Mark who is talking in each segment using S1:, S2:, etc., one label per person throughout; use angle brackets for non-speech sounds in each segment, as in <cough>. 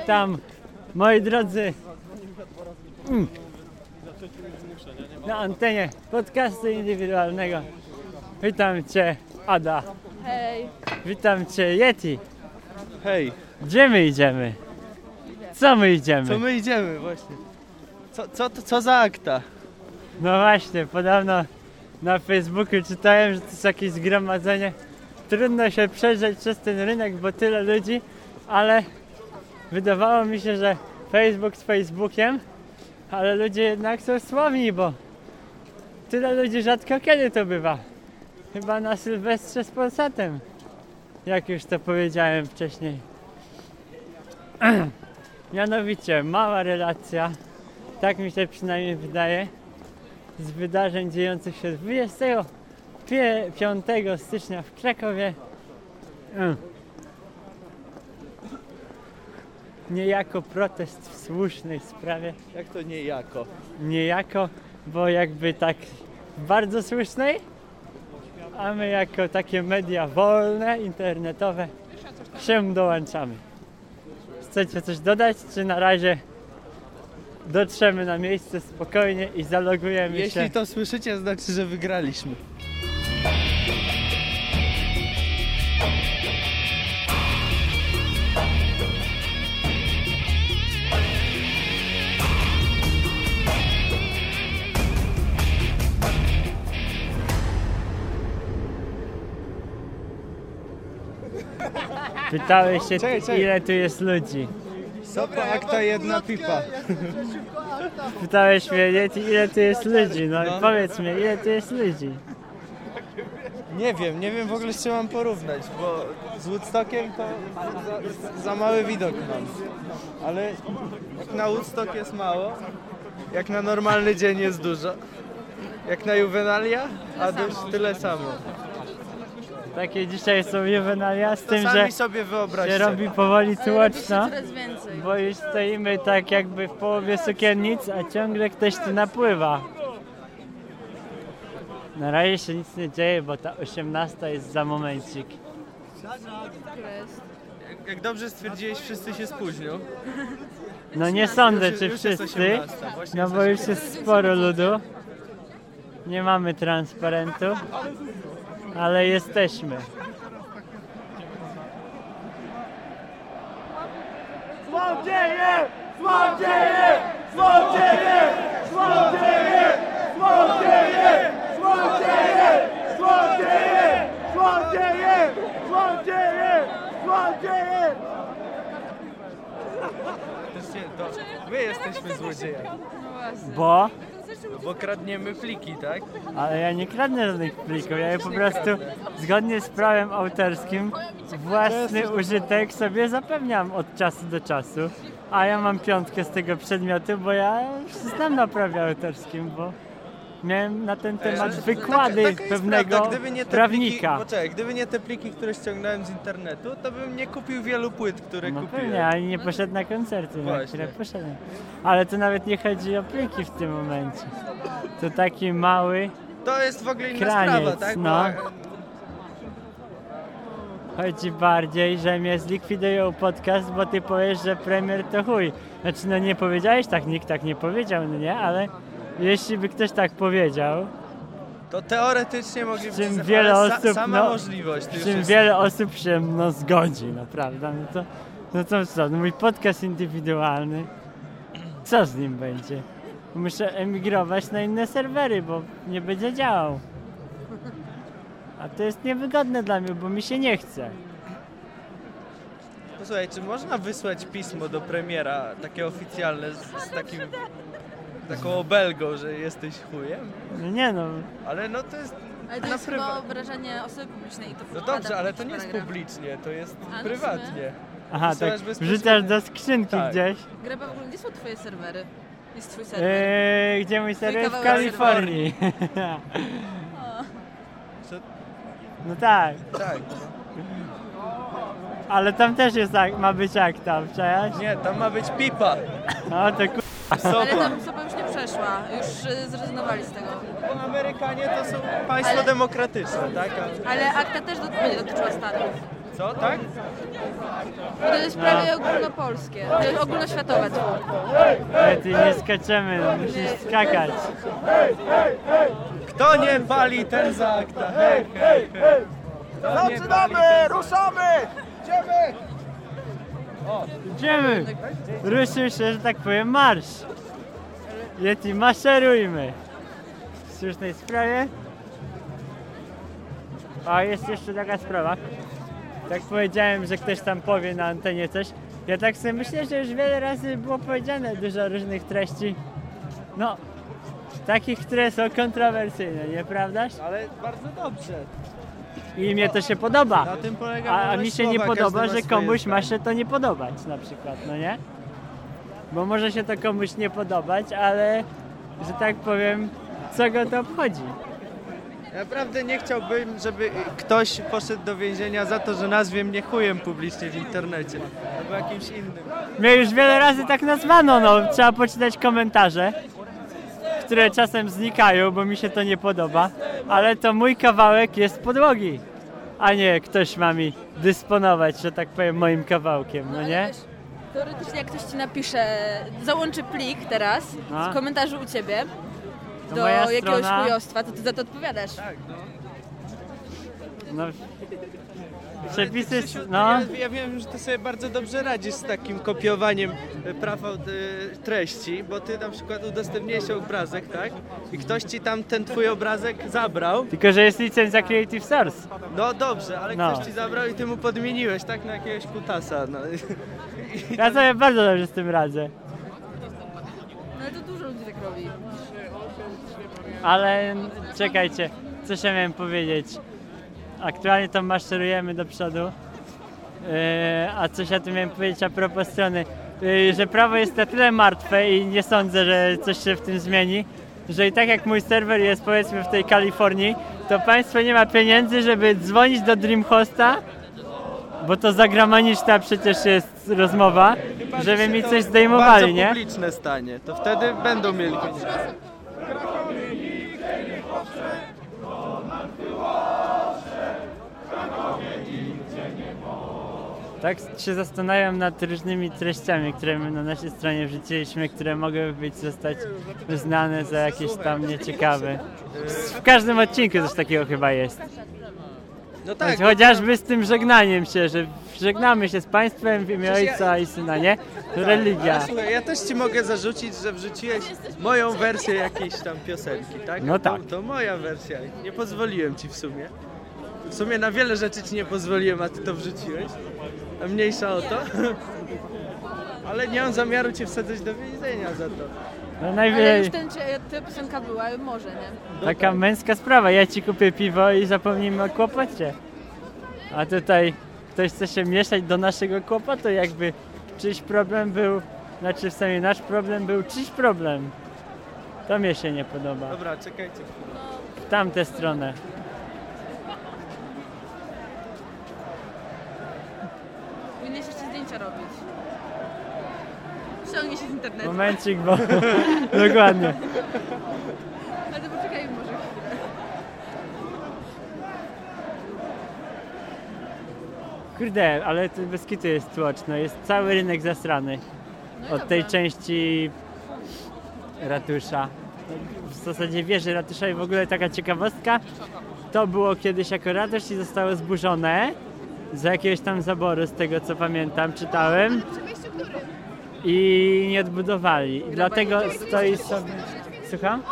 S1: Witam, moi drodzy. Mm. Na antenie podcastu indywidualnego. Witam Cię, Ada.
S2: Hej,
S1: Witam Cię, Yeti.
S3: Hej,
S1: Gdzie my idziemy? Co my idziemy?
S3: co my idziemy właśnie? Co, co, to, co za akta?
S1: No właśnie, podobno na Facebooku czytałem, że to jest jakieś zgromadzenie. Trudno się przejrzeć przez ten rynek, bo tyle ludzi, ale wydawało mi się, że Facebook z Facebookiem, ale ludzie jednak są sławni, bo tyle ludzi rzadko kiedy to bywa. Chyba na Sylwestrze z Polsatem, jak już to powiedziałem wcześniej. <clears throat> Mianowicie, mała relacja, tak mi się przynajmniej wydaje, z wydarzeń dziejących się 25 stycznia w Krakowie. Niejako protest w słusznej sprawie.
S3: Jak to niejako?
S1: Niejako, bo jakby tak bardzo słusznej, a my jako takie media wolne, internetowe się dołączamy. Chcecie coś dodać, czy na razie dotrzemy na miejsce spokojnie i zalogujemy się?
S3: Jeśli to słyszycie, znaczy, że wygraliśmy.
S1: Pytałeś się,
S3: Czekaj, czekaj.
S1: ile tu jest ludzi.
S3: Dobra, akta jedna pipa.
S1: Pytałeś mnie, Yeti, ile tu jest ludzi. No,
S3: No.
S1: i powiedz mi, ile tu jest ludzi.
S3: Nie wiem, nie wiem w ogóle z czym mam porównać, bo z Woodstockiem to za, za mały widok mam. Ale jak na Woodstock jest mało, jak na normalny dzień jest dużo, jak na Juvenalia, a też tyle samo.
S1: Takie dzisiaj są juwenalia z tym, że
S3: sobie
S1: się robi powoli tłoczno,
S2: coraz więcej.
S1: bo już stoimy tak jakby w połowie sukiennic, a ciągle ktoś tu napływa. Na razie się nic nie dzieje, bo ta 18 jest za momencik.
S3: Jak- Jak dobrze stwierdziłeś, wszyscy się spóźnią.
S1: No nie sądzę, czy
S3: już jest
S1: wszyscy,
S3: 18, właśnie
S1: no bo już jest sporo ludu. Nie mamy transparentu, ale jesteśmy. Złodzieje! Złodzieje! Złodzieje! Złodzieje! Złodzieje! Złodzieje! Złodzieje! Złodzieje! Złodzieje! Złodzieje!
S3: My jesteśmy złodziejami,
S2: No.
S1: Bo?
S3: Bo kradniemy pliki, tak?
S1: Ale ja nie kradnę żadnych plików, ja je po prostu zgodnie z prawem autorskim własny użytek sobie zapewniam od czasu do czasu. A ja mam piątkę z tego przedmiotu, bo ja znam na prawie autorskim, bo miałem na ten temat wykłady
S3: Taka- taka
S1: pewnego
S3: prawda.
S1: Prawnika.
S3: Pliki, poczekaj, gdyby nie te pliki, które ściągnąłem z internetu, to bym nie kupił wielu płyt, które
S1: No
S3: kupiłem.
S1: pewnie, ale nie poszedł na koncerty, na które poszedłem. Ale to nawet nie chodzi o pliki w tym momencie. To taki mały,
S3: To jest w ogóle inna
S1: Kraniec,
S3: sprawa, tak?
S1: no. Chodzi bardziej, że mnie zlikwidują podcast, bo ty powiesz, że premier to chuj. Znaczy, no nie powiedziałeś tak, nikt tak nie powiedział, no nie, ale jeśli by ktoś tak powiedział,
S3: to teoretycznie mogliby...
S1: czym wiele osób,
S3: sama
S1: no,
S3: możliwość. już
S1: czym
S3: jest-
S1: wiele osób się no, zgodzi, prawda, no to, no to co, no mój podcast indywidualny, co z nim będzie? Muszę emigrować na inne serwery, bo nie będzie działał. A to jest niewygodne dla mnie, bo mi się nie chce.
S3: Posłuchaj, czy można wysłać pismo do premiera, takie oficjalne, z, z takim... Taką obelgą, że jesteś chujem?
S1: Nie no,
S3: Ale no to jest...
S2: Ale to
S3: na
S2: jest
S3: prywa-
S2: chyba obrażenie osoby publicznej i to
S3: No
S2: wpada
S3: dobrze, ale to nie jest
S2: paragraf.
S3: publicznie, to jest
S2: A, no w
S3: prywatnie.
S1: Aha, tak.
S3: Bezpośrednio.
S1: Wrzucasz do skrzynki
S3: Tak.
S1: gdzieś.
S2: Greba w ogóle, gdzie są twoje serwery? Jest twój serwer.
S1: Eee, gdzie mój serwer? W
S2: kawałek
S1: Kalifornii.
S3: Co?
S1: No tak,
S3: Tak.
S1: ale tam też jest tak, ma być akta, przecież.
S3: Nie, tam ma być pipa.
S1: No to ku...
S2: Ale
S3: Sopa.
S2: tam przeszła. Już y, zrezygnowali z tego.
S3: Bo Amerykanie to są państwo
S2: Ale-
S3: demokratyczne, tak? A-
S2: Ale akta też będzie dotyczyła Stanów.
S3: Co, tak?
S2: Bo to jest prawie ogólnopolskie, to jest ogólnoświatowe.
S1: Ale ty nie skaczemy, no musisz skakać.
S3: Kto nie pali, ten za akta. Hej, hej, hej. Kto nie pali, ten za-
S4: ruszamy! Idziemy!
S1: Idziemy! Ruszył się, że tak powiem, marsz! Yeti, maszerujmy! W słusznej sprawie. A jest jeszcze taka sprawa. Tak powiedziałem, że ktoś tam powie na antenie coś. Ja tak sobie myślę, że już wiele razy było powiedziane dużo różnych treści. No, takich, które są kontrowersyjne, nieprawdaż?
S3: Ale bardzo dobrze.
S1: I mnie to się podoba.
S3: Na tym polega
S1: A, mi się nie podoba, że komuś ma się to nie podobać na przykład, no nie? Bo może się to komuś nie podobać, ale że tak powiem, co go to obchodzi?
S3: Naprawdę nie chciałbym, żeby ktoś poszedł do więzienia za to, że nazwie mnie chujem publicznie w internecie. Albo jakimś innym.
S1: Mnie już wiele razy tak nazwano, no trzeba poczytać komentarze, które czasem znikają, bo mi się to nie podoba, ale to mój kawałek jest podłogi, a nie ktoś ma mi dysponować, że tak powiem, moim kawałkiem, no nie?
S2: Teoretycznie jak ktoś ci napisze, załączy plik teraz
S1: A?
S2: z komentarzy u ciebie do jakiegoś
S1: strona-
S2: chujostwa, to ty za to odpowiadasz.
S1: No, przepisy,
S3: Krzysiu,
S1: no...
S3: ja, ja wiem, że ty sobie bardzo dobrze radzisz z takim kopiowaniem e, praw e, treści, bo ty na przykład udostępniłeś obrazek, tak? I ktoś ci tam ten twój obrazek zabrał.
S1: Tylko, że jest licencja Creative Source.
S3: No dobrze, ale
S1: No.
S3: ktoś ci zabrał i ty mu podmieniłeś, tak? Na jakiegoś kutasa. No. <laughs>
S1: Ja sobie bardzo dobrze z tym radzę.
S2: No ale to dużo ludzi tak robi.
S1: Ale czekajcie, coś ja miałem powiedzieć. Aktualnie to maszerujemy do przodu. Yy, a coś ja tu miałem powiedzieć a propos strony, yy, że prawo jest na tyle martwe i nie sądzę, że coś się w tym zmieni, że i tak jak mój serwer jest powiedzmy w tej Kalifornii, to państwo nie ma pieniędzy, żeby dzwonić do Dreamhosta, bo to zagraniczna przecież jest rozmowa, żeby mi coś zdejmowali, nie?
S3: publiczne stanie, to wtedy będą mieli pieniądze.
S1: Tak się zastanawiam nad różnymi treściami, które my na naszej stronie wrzuciliśmy, które mogłyby być zostać uznane za jakieś tam nieciekawe. W każdym odcinku coś takiego chyba jest.
S3: No tak,
S1: Chociażby z tym żegnaniem się, że żegnamy się z Państwem w imię Ojca i Syna, nie? To religia.
S3: Słuchaj, ja też ci mogę zarzucić, że wrzuciłeś moją wersję jakiejś tam piosenki, tak?
S1: No
S3: To-
S1: tak.
S3: To, moja wersja. Nie pozwoliłem ci w sumie. W sumie na wiele rzeczy ci nie pozwoliłem, a ty to wrzuciłeś. A mniejsza o to. <laughs> Ale nie mam zamiaru cię wsadzać do więzienia za to.
S1: No
S2: Ale
S1: najwyżej
S2: już ten, ta piosenka była, może, nie?
S1: taka męska sprawa. Ja Ci kupię piwo i zapomnimy o kłopocie. A tutaj ktoś chce się mieszać do naszego kłopotu, jakby czyjś problem był, znaczy w sumie nasz problem był czyjś problem. To mnie się nie podoba.
S3: Dobra, czekajcie.
S1: W tamtę stronę.
S2: Powinieneś jeszcze zdjęcia robić. Ściągnie się z internetu.
S1: Momencik, bo <laughs> dokładnie.
S2: Ale to poczekaj może chwilę.
S1: Kurde, ale to bez kitu jest tłoczno. Jest cały rynek zasrany.
S2: No
S1: Od tej
S2: dobra.
S1: części ratusza. W zasadzie wieży ratusza i w ogóle taka ciekawostka. To było kiedyś jako ratusz i zostało zburzone z jakiegoś tam zaboru, z tego co pamiętam, czytałem. I nie odbudowali. I dlatego stoi sobie... Słucham?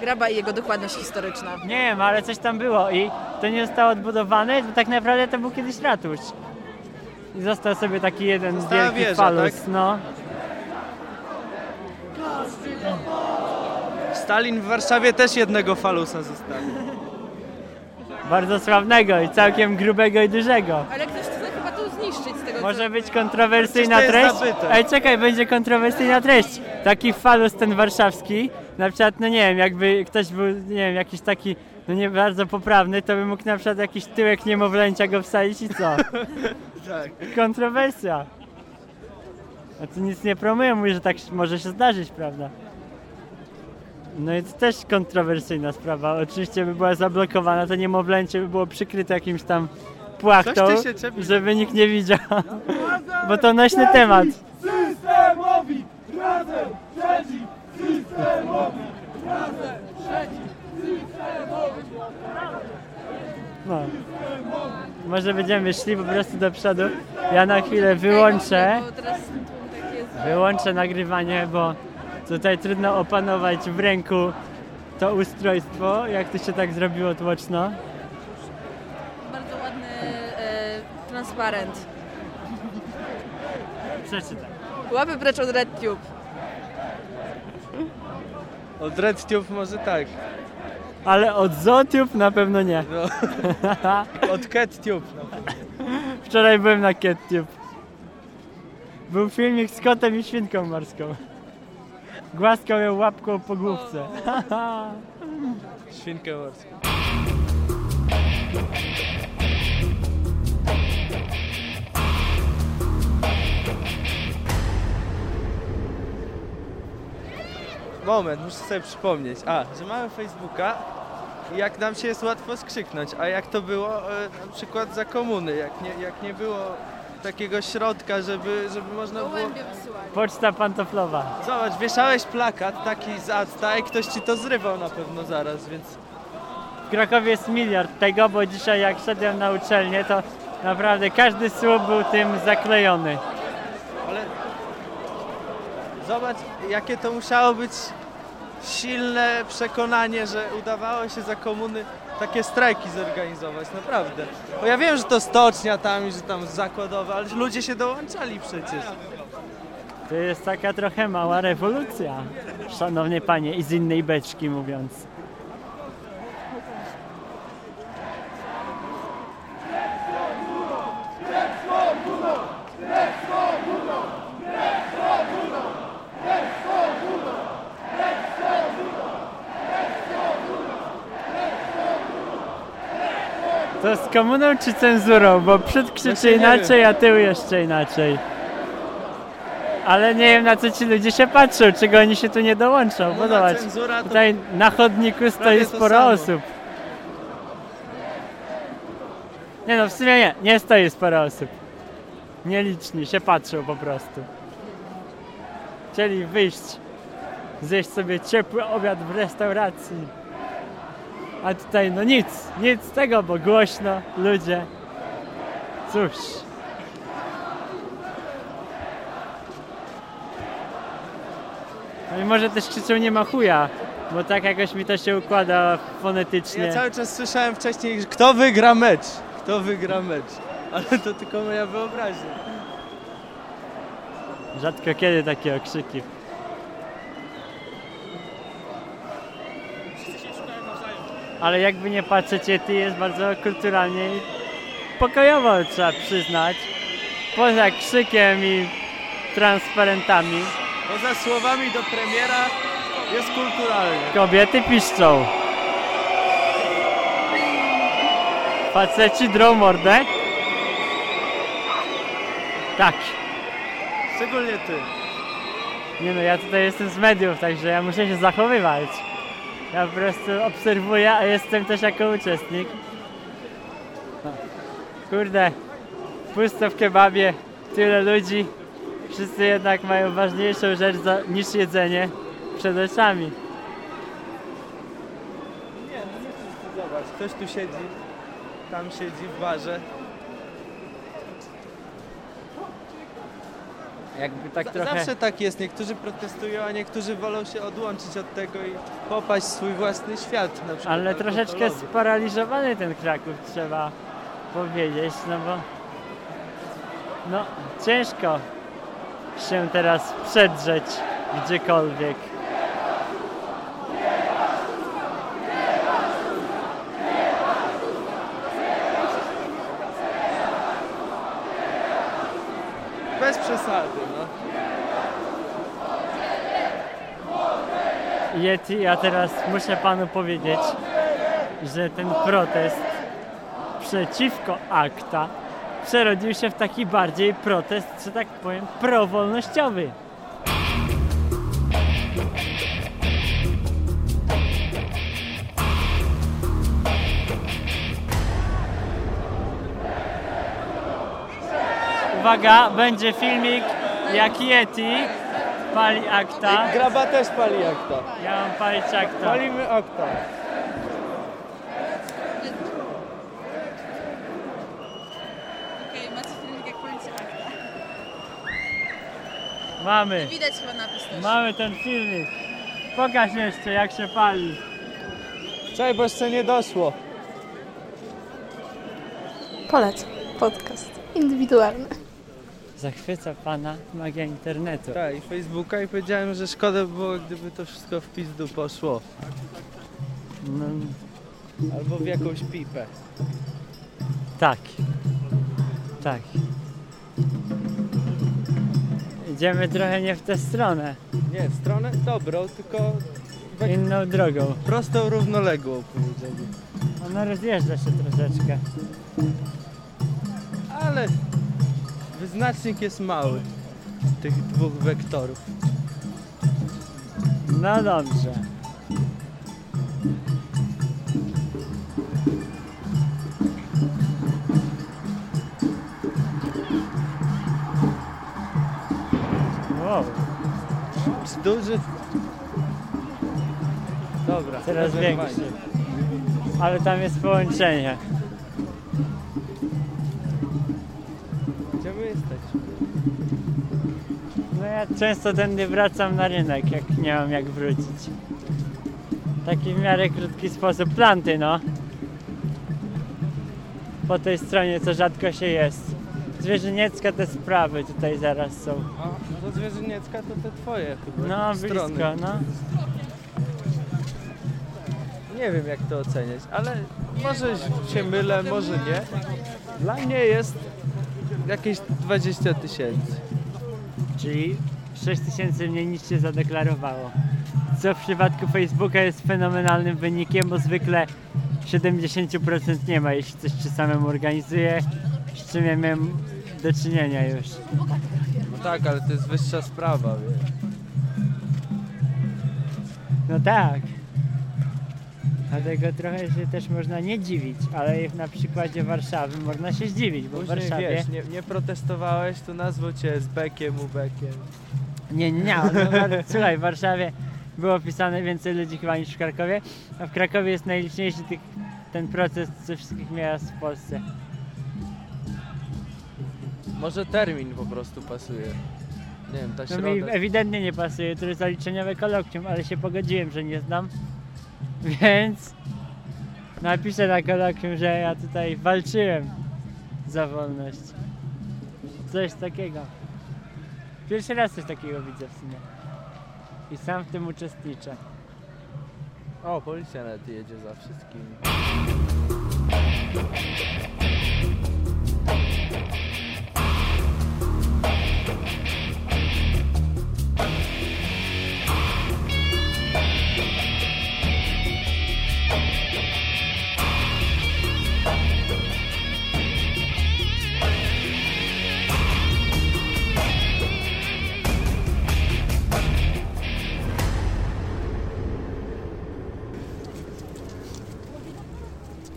S2: Graba i jego dokładność historyczna.
S1: Nie wiem, ale coś tam było i to nie zostało odbudowane, bo tak naprawdę to był kiedyś ratusz. I został sobie taki jeden
S3: Została
S1: wielki
S3: wieża,
S1: falus,
S3: tak?
S1: no.
S3: Stalin w Warszawie też jednego falusa zostawił.
S1: Bardzo sławnego i całkiem grubego i dużego.
S2: Ale ktoś chce chyba to zniszczyć z tego
S1: Może
S2: co...
S1: być kontrowersyjna treść? Ej, czekaj, będzie kontrowersyjna treść. Taki falus ten warszawski, na przykład, no nie wiem, jakby ktoś był, nie wiem, jakiś taki, no nie bardzo poprawny, to by mógł na przykład jakiś tyłek niemowlęcia go wsadzić i co? <laughs>
S3: Tak.
S1: Kontrowersja. A tu nic nie promuję, mówię, że tak może się zdarzyć, prawda? No i to też kontrowersyjna sprawa. Oczywiście by była zablokowana, to niemowlęcie by było przykryte jakimś tam płachtą, żeby nikt nie widział. Bo to nośny temat.
S4: Systemowi! Razem! Przeciw! Systemowi!
S1: No. Może będziemy szli po prostu do przodu. Ja na chwilę wyłączę, wyłączę nagrywanie, bo tutaj trudno opanować w ręku to ustrojstwo, jak to się tak zrobiło tłoczno.
S2: Transparent.
S1: Przeczytaj.
S2: Łapy precz od RedTube.
S3: Od RedTube może tak.
S1: Ale od Zotube na pewno nie.
S3: No. <laughs> Od CatTube. No.
S1: Wczoraj byłem na CatTube. Był filmik z kotem i świnką morską. Głaskał ją łapką po główce. <laughs>
S3: Świnkę morską. Moment, muszę sobie przypomnieć. A, że mamy Facebooka i jak nam się jest łatwo skrzyknąć, a jak to było e, na przykład za komuny, jak nie, jak nie było takiego środka, żeby, żeby można było...
S2: Gołębie.
S1: Poczta pantoflowa.
S3: Zobacz, wieszałeś plakat taki z Acta i ktoś ci to zrywał na pewno zaraz, więc...
S1: W Krakowie jest miliard tego, bo dzisiaj jak szedłem na uczelnię, to naprawdę każdy słup był tym zaklejony.
S3: Ale zobacz, jakie to musiało być silne przekonanie, że udawało się za komuny takie strajki zorganizować, naprawdę. Bo ja wiem, że to stocznia tam i że tam zakładowe, ale ludzie się dołączali przecież.
S1: To jest taka trochę mała rewolucja, szanownie panie, i z innej beczki mówiąc. To z komuną czy cenzurą? Bo przód krzyczy
S3: Właśnie nie
S1: inaczej, a tył jeszcze inaczej. Ale nie wiem na co ci ludzie się patrzą, czego oni się tu nie dołączą. Bo
S3: No,
S1: zobacz,
S3: cenzura to
S1: tutaj na chodniku stoi sporo
S3: samo.
S1: osób. Nie no, w sumie nie, nie stoi sporo osób. Nieliczni, się patrzą po prostu. Chcieli wyjść, zjeść sobie ciepły obiad w restauracji. A tutaj no nic, nic z tego, bo głośno, ludzie. Cóż. No i może też krzyczą nie ma chuja, bo tak jakoś mi to się układa fonetycznie.
S3: Ja cały czas słyszałem wcześniej, kto wygra mecz, kto wygra mecz. Ale to tylko moja wyobraźnia.
S1: Rzadko kiedy takie okrzyki. Ale jakby nie patrzeć, Yeti jest bardzo kulturalnie i pokojowo, trzeba przyznać. Poza krzykiem i transparentami,
S3: Poza słowami do premiera jest kulturalnie.
S1: kobiety piszczą. Faceci drą mordę. Tak.
S3: Szczególnie ty.
S1: Nie no, ja tutaj jestem z mediów, także ja muszę się zachowywać. Ja po prostu obserwuję, a jestem też jako uczestnik. Kurde, pusto w kebabie, tyle ludzi. Wszyscy jednak mają ważniejszą rzecz za, niż jedzenie przed oczami.
S3: Nie, no nie wszyscy, zobacz. Ktoś tu siedzi, tam siedzi w barze.
S1: Jakby tak trochę...
S3: Zawsze tak jest, niektórzy protestują, a niektórzy wolą się odłączyć od tego i popaść w swój własny świat. Na przykład
S1: Ale troszeczkę sparaliżowany ten Kraków, trzeba powiedzieć, no bo no ciężko się teraz przedrzeć gdziekolwiek.
S3: Bez przesady, no.
S1: Yeti, ja teraz muszę panu powiedzieć, że ten protest przeciwko akta przerodził się w taki bardziej protest, że tak powiem, prowolnościowy. uwaga, będzie filmik jak Yeti pali akta.
S3: Graba też pali akta.
S1: Ja mam palić akta.
S3: Palimy akta.
S2: Okej, macie filmik jak akta.
S1: Mamy,
S2: Widać chyba napis też.
S1: mamy ten filmik. Pokaż jeszcze jak się pali.
S3: Czekaj, bo jeszcze nie doszło.
S5: Polec. Podcast. Indywidualny.
S1: Zachwyca pana magia internetu.
S3: Tak, i Facebooka i powiedziałem, że szkoda by było, gdyby to wszystko w pizdu poszło.
S1: No,
S3: Albo w jakąś pipę.
S1: tak. Tak. Idziemy trochę nie w tę stronę.
S3: Nie, w stronę dobrą, tylko we-
S1: Inną drogą.
S3: prostą, równoległą powiedziałbym.
S1: Ona rozjeżdża się troszeczkę.
S3: Ale wyznacznik jest mały tych dwóch wektorów.
S1: No dobrze. Wow,
S3: duży? Dobra,
S1: teraz większy. Ale tam jest połączenie. Ja często tędy wracam na rynek, jak nie mam jak wrócić. Taki w miarę krótki sposób. Planty, no. Po tej stronie, co rzadko się jest. Zwierzyniecka te sprawy tutaj zaraz są.
S3: A do Zwierzyniecka to te twoje chyba
S1: No,
S3: strony.
S1: blisko, no.
S3: Nie wiem jak to oceniać, ale może się mylę, może nie. Dla mnie jest jakieś 20 tysięcy.
S1: Czyli 6 tysięcy mniej niż się zadeklarowało. Co w przypadku Facebooka jest fenomenalnym wynikiem, bo zwykle 70% nie ma, jeśli coś się samemu organizuje, z czym ja miałem do czynienia już.
S3: No tak, ale to jest wyższa sprawa, wiesz.
S1: No tak. Dlatego trochę się też można nie dziwić, ale na przykładzie Warszawy można się zdziwić, bo w
S3: Później
S1: Warszawie...
S3: wiesz, nie, nie protestowałeś, to nazwał cię z bekiem, ubekiem.
S1: Nie, nie, no, słuchaj, w Warszawie było pisane więcej ludzi chyba niż w Krakowie, a w Krakowie jest najliczniejszy tych, ten proces ze wszystkich miast w Polsce.
S3: Może termin po prostu pasuje. Nie wiem, ta
S1: No mi
S3: środa.
S1: ewidentnie nie pasuje, to jest zaliczeniowe kolokwium, ale się pogodziłem, że nie znam, <laughs> więc napiszę na kolokwium, że ja tutaj walczyłem za wolność. Coś takiego. Pierwszy raz coś takiego widzę w sumie. I sam w tym uczestniczę.
S3: O, policja nawet jedzie za wszystkimi.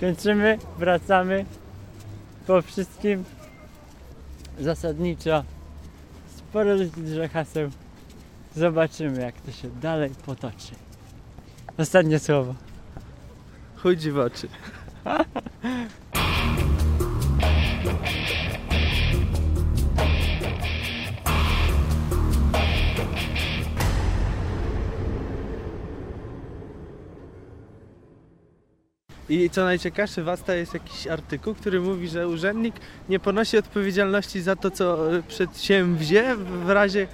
S1: Kończymy, wracamy po wszystkim. Zasadniczo sporo ludzi, dużo haseł. Zobaczymy, jak to się dalej potoczy. Ostatnie słowo.
S3: Chudzi w oczy. <laughs> I co najciekawsze, w Asta jest jakiś artykuł, który mówi, że urzędnik nie ponosi odpowiedzialności za to, co e, przedsięwzie w razie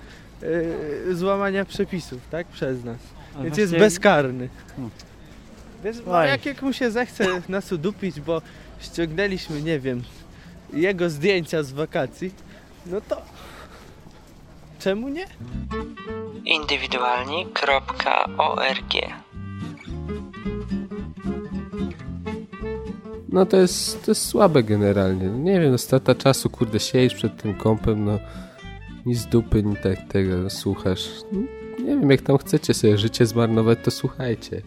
S3: e, złamania przepisów, tak? Przez nas.
S1: A
S3: Więc jest bezkarny.
S1: Hmm.
S3: Wiesz, no, jak, jak mu się zechce nas udupić, bo ściągnęliśmy, nie wiem, jego zdjęcia z wakacji, no to czemu nie?
S6: indywidualni.org
S7: No to jest, to jest słabe generalnie. Nie wiem, no strata czasu, kurde, siedzisz przed tym kąpem, no nic z dupy, ni tak tego słuchasz. No, nie wiem, jak tam chcecie sobie życie zmarnować, to słuchajcie.